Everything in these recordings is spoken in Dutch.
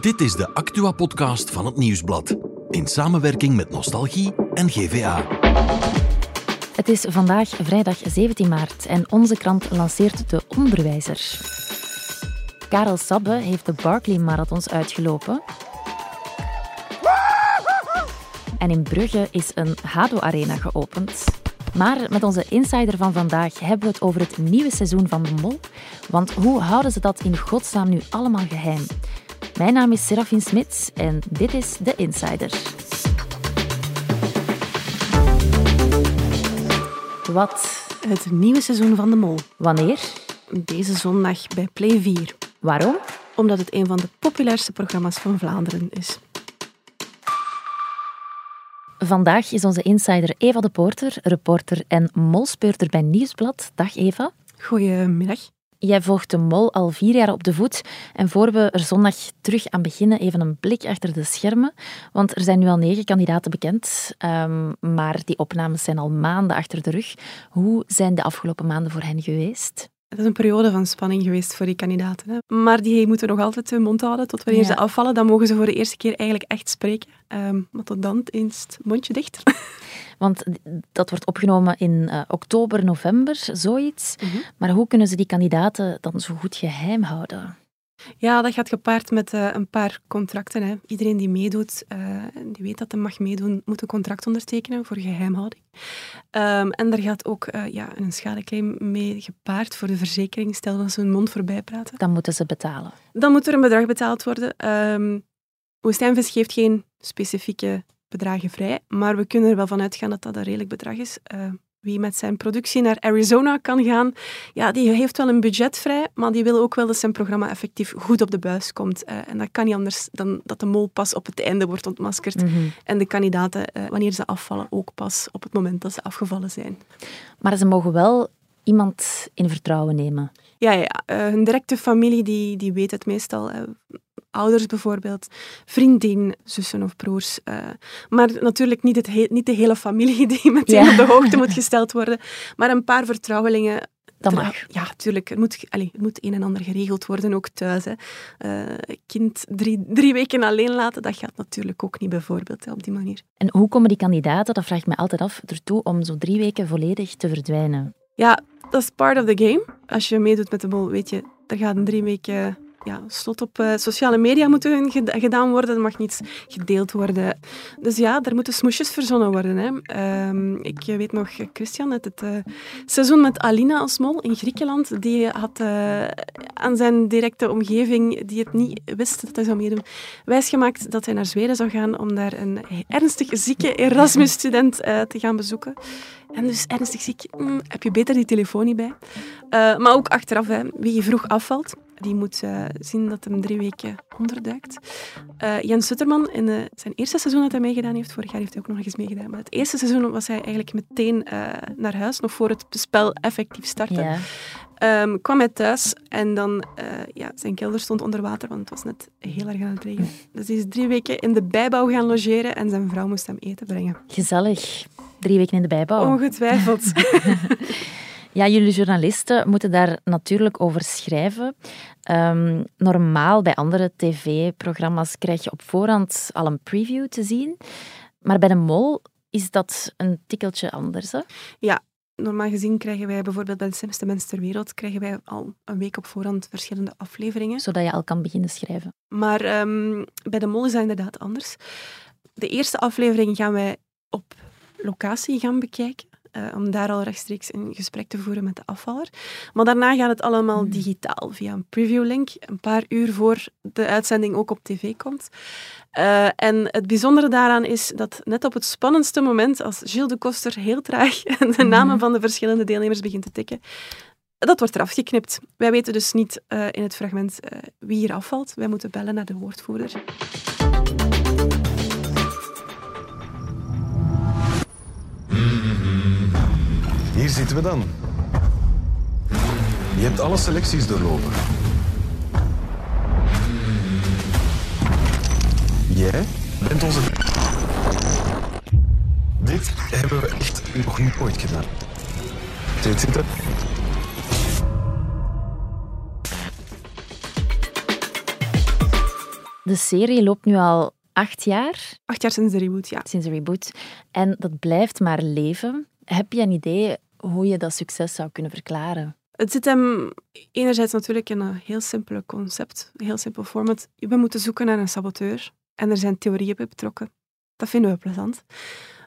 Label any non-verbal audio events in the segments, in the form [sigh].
Dit is de Actua-podcast van het Nieuwsblad. In samenwerking met Nostalgie en GVA. Het is vandaag vrijdag 17 maart en onze krant lanceert de Onderwijzer. Karel Sabbe heeft de Barclay Marathons uitgelopen. En in Brugge is een Hado-arena geopend. Maar met onze insider van vandaag hebben we het over het nieuwe seizoen van De Mol. Want hoe houden ze dat in godsnaam nu allemaal geheim? Mijn naam is Serafin Smits en dit is De Insider. Wat? Het nieuwe seizoen van De Mol. Wanneer? Deze zondag bij Play 4. Waarom? Omdat het een van de populairste programma's van Vlaanderen is. Vandaag is onze insider Eva de Poorter, reporter en molspeurder bij Nieuwsblad. Dag Eva. Goedemiddag. Jij volgt de mol al vier jaar op de voet. En voor we er zondag terug aan beginnen, even een blik achter de schermen. Want er zijn nu al negen kandidaten bekend, um, maar die opnames zijn al maanden achter de rug. Hoe zijn de afgelopen maanden voor hen geweest? Het is een periode van spanning geweest voor die kandidaten. Hè. Maar die moeten nog altijd hun mond houden tot wanneer ja. ze afvallen. Dan mogen ze voor de eerste keer eigenlijk echt spreken. Um, maar tot dan eens het mondje dicht. [laughs] Want dat wordt opgenomen in uh, oktober, november, zoiets. Mm -hmm. Maar hoe kunnen ze die kandidaten dan zo goed geheim houden? Ja, dat gaat gepaard met uh, een paar contracten. Hè. Iedereen die meedoet, uh, die weet dat hij mag meedoen, moet een contract ondertekenen voor geheimhouding. Um, en daar gaat ook uh, ja, een schadeclaim mee gepaard voor de verzekering. Stel dat ze hun mond voorbij praten. Dan moeten ze betalen. Dan moet er een bedrag betaald worden. Um, Woestijnvis geeft geen specifieke bedragen vrij, maar we kunnen er wel van uitgaan dat dat een redelijk bedrag is wie met zijn productie naar Arizona kan gaan, ja, die heeft wel een budget vrij, maar die wil ook wel dat zijn programma effectief goed op de buis komt. Uh, en dat kan niet anders dan dat de mol pas op het einde wordt ontmaskerd. Mm -hmm. En de kandidaten, uh, wanneer ze afvallen, ook pas op het moment dat ze afgevallen zijn. Maar ze mogen wel iemand in vertrouwen nemen. Ja, ja uh, hun directe familie die, die weet het meestal. Ouders bijvoorbeeld, vriendin, zussen of broers. Uh, maar natuurlijk niet, het he niet de hele familie [laughs] die meteen ja. op de hoogte moet gesteld worden. Maar een paar vertrouwelingen dat mag. Ja, tuurlijk. Er moet, allez, er moet een en ander geregeld worden, ook thuis. Hè. Uh, kind drie, drie weken alleen laten, dat gaat natuurlijk ook niet, bijvoorbeeld, hè, op die manier. En hoe komen die kandidaten, dat vraag ik me altijd af, ertoe om zo drie weken volledig te verdwijnen? Ja, dat is part of the game. Als je meedoet met de mol, weet je, er gaat drie weken ja, slot op uh, sociale media moeten gedaan worden. Er mag niets gedeeld worden. Dus ja, er moeten smoesjes verzonnen worden. Hè. Um, ik weet nog, Christian, uit het uh, seizoen met Alina als mol in Griekenland, die had uh, aan zijn directe omgeving, die het niet wist dat hij zou meedoen, wijsgemaakt dat hij naar Zweden zou gaan om daar een ernstig zieke Erasmus-student te gaan bezoeken. En dus ernstig ziek, mm, heb je beter die telefoon niet bij. maar ook achteraf, hè, wie vroeg afvalt, die moet uh, zien dat hem drie weken onderduikt. Uh, Jens Sutterman, in uh, zijn eerste seizoen dat hij meegedaan heeft, vorig jaar heeft hij ook nog eens meegedaan, maar het eerste seizoen was hij eigenlijk meteen naar huis, nog voor het spel effectief startte. Ja. Um, kwam hij thuis en dan, ja, zijn kelder stond onder water, want het was net heel erg aan het regenen. Dus hij is drie weken in de bijbouw gaan logeren en zijn vrouw moest hem eten brengen. Gezellig. Drie weken in de bijbouw. Ongetwijfeld. [laughs] Ja, jullie journalisten moeten daar natuurlijk over schrijven. Um, normaal bij andere tv-programma's krijg je op voorhand al een preview te zien. Maar bij de Mol is dat een tikkeltje anders. Hè? Ja, normaal gezien krijgen wij bijvoorbeeld bij de slimste mensen ter wereld krijgen wij al een week op voorhand verschillende afleveringen. Zodat je al kan beginnen schrijven. Maar um, bij de Mol is dat inderdaad anders. De eerste aflevering gaan wij op locatie gaan bekijken. Uh, om daar al rechtstreeks een gesprek te voeren met de afvaller. Maar daarna gaat het allemaal digitaal, via een previewlink, een paar uur voor de uitzending ook op tv komt. Uh, en het bijzondere daaraan is dat net op het spannendste moment, als Gilles de Koster heel traag [laughs] de namen van de verschillende deelnemers begint te tikken, dat wordt eraf geknipt. Wij weten dus niet uh, in het fragment wie hier afvalt. Wij moeten bellen naar de woordvoerder. Hier zitten we dan. Je hebt alle selecties doorlopen. Jij bent onze... Dit hebben we echt nog niet ooit gedaan. Zit zitten. De serie loopt nu al acht jaar Acht jaar sinds de reboot, ja. sinds de reboot. En dat blijft maar leven. Heb je een idee hoe je dat succes zou kunnen verklaren? Het zit hem enerzijds natuurlijk in een heel simpel concept, een heel simpel format. We moeten zoeken naar een saboteur en er zijn theorieën bij betrokken. Dat vinden we plezant.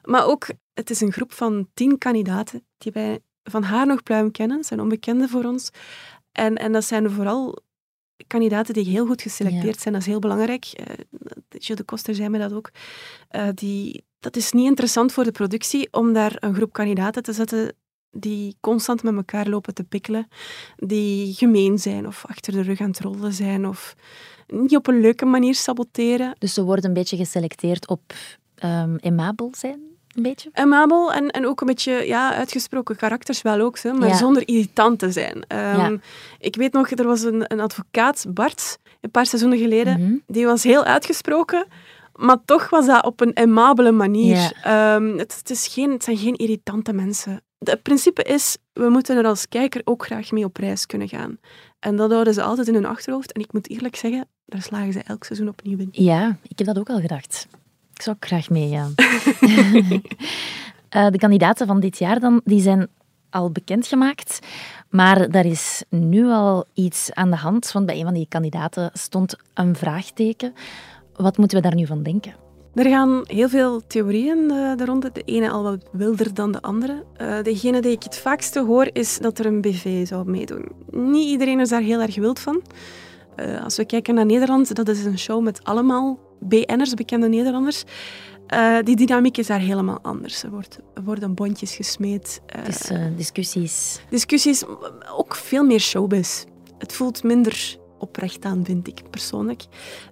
Maar ook, het is een groep van tien kandidaten die wij van haar nog pluim kennen, zijn onbekenden voor ons. En, en dat zijn vooral kandidaten die heel goed geselecteerd Ja. zijn, dat is heel belangrijk. Uh, Gilles de Koster zei me dat ook. Eh, die, dat is niet interessant voor de productie om daar een groep kandidaten te zetten die constant met elkaar lopen te pikkelen, die gemeen zijn of achter de rug aan het rollen zijn of niet op een leuke manier saboteren. Dus ze worden een beetje geselecteerd op um, emabel zijn, een beetje? Amabel en, en ook een beetje ja, uitgesproken karakters wel ook, hè, maar ja. zonder irritant te zijn. Um, ja. Ik weet nog, er was een, een advocaat, Bart, een paar seizoenen geleden, mm -hmm. die was heel uitgesproken, maar toch was dat op een amabele manier. Ja. Um, het, het, is geen, het zijn geen irritante mensen. Het principe is, we moeten er als kijker ook graag mee op reis kunnen gaan. En dat houden ze altijd in hun achterhoofd. En ik moet eerlijk zeggen, daar slagen ze elk seizoen opnieuw in. Ja, ik heb dat ook al gedacht. Ik zou ook graag meegaan. uh, [laughs] de kandidaten van dit jaar dan, die zijn al bekendgemaakt. Maar daar is nu al iets aan de hand. Want bij een van die kandidaten stond een vraagteken. Wat moeten we daar nu van denken? Er gaan heel veel theorieën uh, de ronde. De ene al wat wilder dan de andere. Uh, degene die ik het vaakste hoor is dat er een BV zou meedoen. Niet iedereen is daar heel erg wild van. Uh, als we kijken naar Nederland, dat is een show met allemaal BN'ers, bekende Nederlanders. die dynamiek is daar helemaal anders. Er, wordt, er worden bondjes gesmeed. dus discussies. Discussies, ook veel meer showbiz. Het voelt minder oprecht aan, vind ik persoonlijk.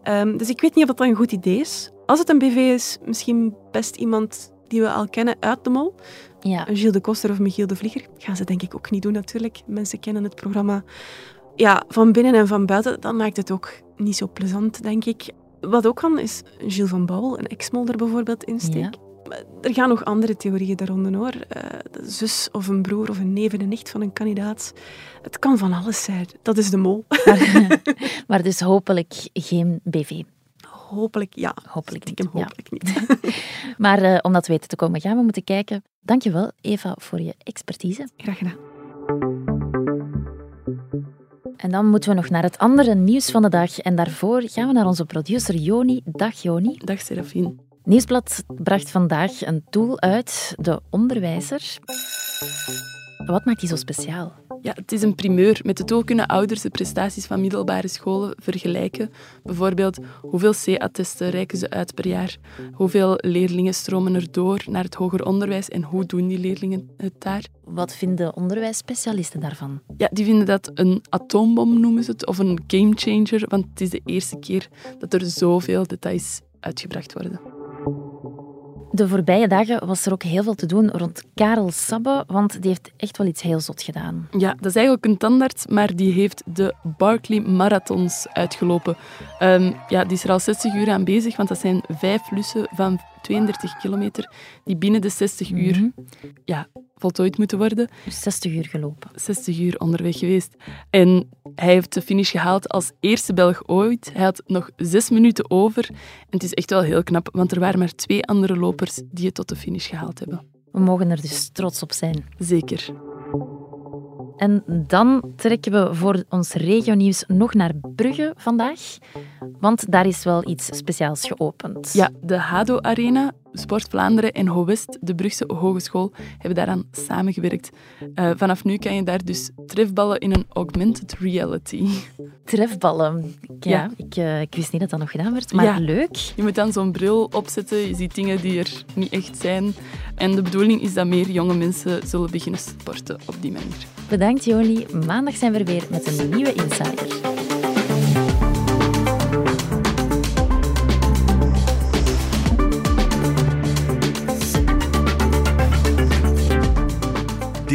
Um, dus ik weet niet of dat een goed idee is. Als het een BV is, misschien best iemand die we al kennen uit de mol. Ja. Een Gilles de Koster of Michiel de Vlieger. Gaan ze denk ik ook niet doen natuurlijk. Mensen kennen het programma ja, van binnen en van buiten. Dat maakt het ook niet zo plezant, denk ik. Wat ook kan, is Gilles van Bouwel, een ex-molder bijvoorbeeld, insteek. Ja. Er gaan nog andere theorieën daaronder hoor. De zus of een broer of een neef en een nicht van een kandidaat. Het kan van alles zijn. Dat is de mol. Maar, [laughs] maar dus hopelijk geen BV. Hopelijk ja. Hopelijk niet. Hopelijk ja. niet. [laughs] maar uh, om dat weten te komen, gaan we moeten kijken. Dankjewel, Eva, voor je expertise. Graag gedaan. En dan moeten we nog naar het andere nieuws van de dag. En daarvoor gaan we naar onze producer Joni. Dag Joni. Dag Serafine. Nieuwsblad bracht vandaag een tool uit, de Onderwijzer. Wat maakt die zo speciaal? Ja, het is een primeur. Met de tool kunnen ouders de prestaties van middelbare scholen vergelijken. Bijvoorbeeld, hoeveel C-attesten reiken ze uit per jaar? Hoeveel leerlingen stromen er door naar het hoger onderwijs en hoe doen die leerlingen het daar? Wat vinden onderwijsspecialisten daarvan? Ja, die vinden dat een atoombom, noemen ze het, of een gamechanger, want het is de eerste keer dat er zoveel details uitgebracht worden. De voorbije dagen was er ook heel veel te doen rond Karel Sabbe, want die heeft echt wel iets heel zot gedaan. Ja, dat is eigenlijk een tandarts, maar die heeft de Barkley Marathons uitgelopen. Um, ja, die is er al 60 uur aan bezig, want dat zijn vijf lussen van 32 kilometer die binnen de 60 uur mm -hmm. ja, voltooid moeten worden. Dus 60 uur gelopen. 60 uur onderweg geweest. En hij heeft de finish gehaald als eerste Belg ooit. Hij had nog zes minuten over. En het is echt wel heel knap, want er waren maar twee andere lopers die het tot de finish gehaald hebben. We mogen er dus trots op zijn. Zeker. En dan trekken we voor ons regionieuws nog naar Brugge vandaag. Want daar is wel iets speciaals geopend. Ja, de Hado Arena, Sport Vlaanderen en HoWest, de Brugse Hogeschool, hebben daaraan samengewerkt. Uh, vanaf nu kan je daar dus trefballen in een augmented reality. [laughs] Trefballen? Ja, ja. Ik, uh, ik, wist niet dat dat nog gedaan werd, maar ja. leuk. Je moet dan zo'n bril opzetten, je ziet dingen die er niet echt zijn. En de bedoeling is dat meer jonge mensen zullen beginnen sporten op die manier. Bedankt Joni. Maandag zijn we weer met een nieuwe Insider.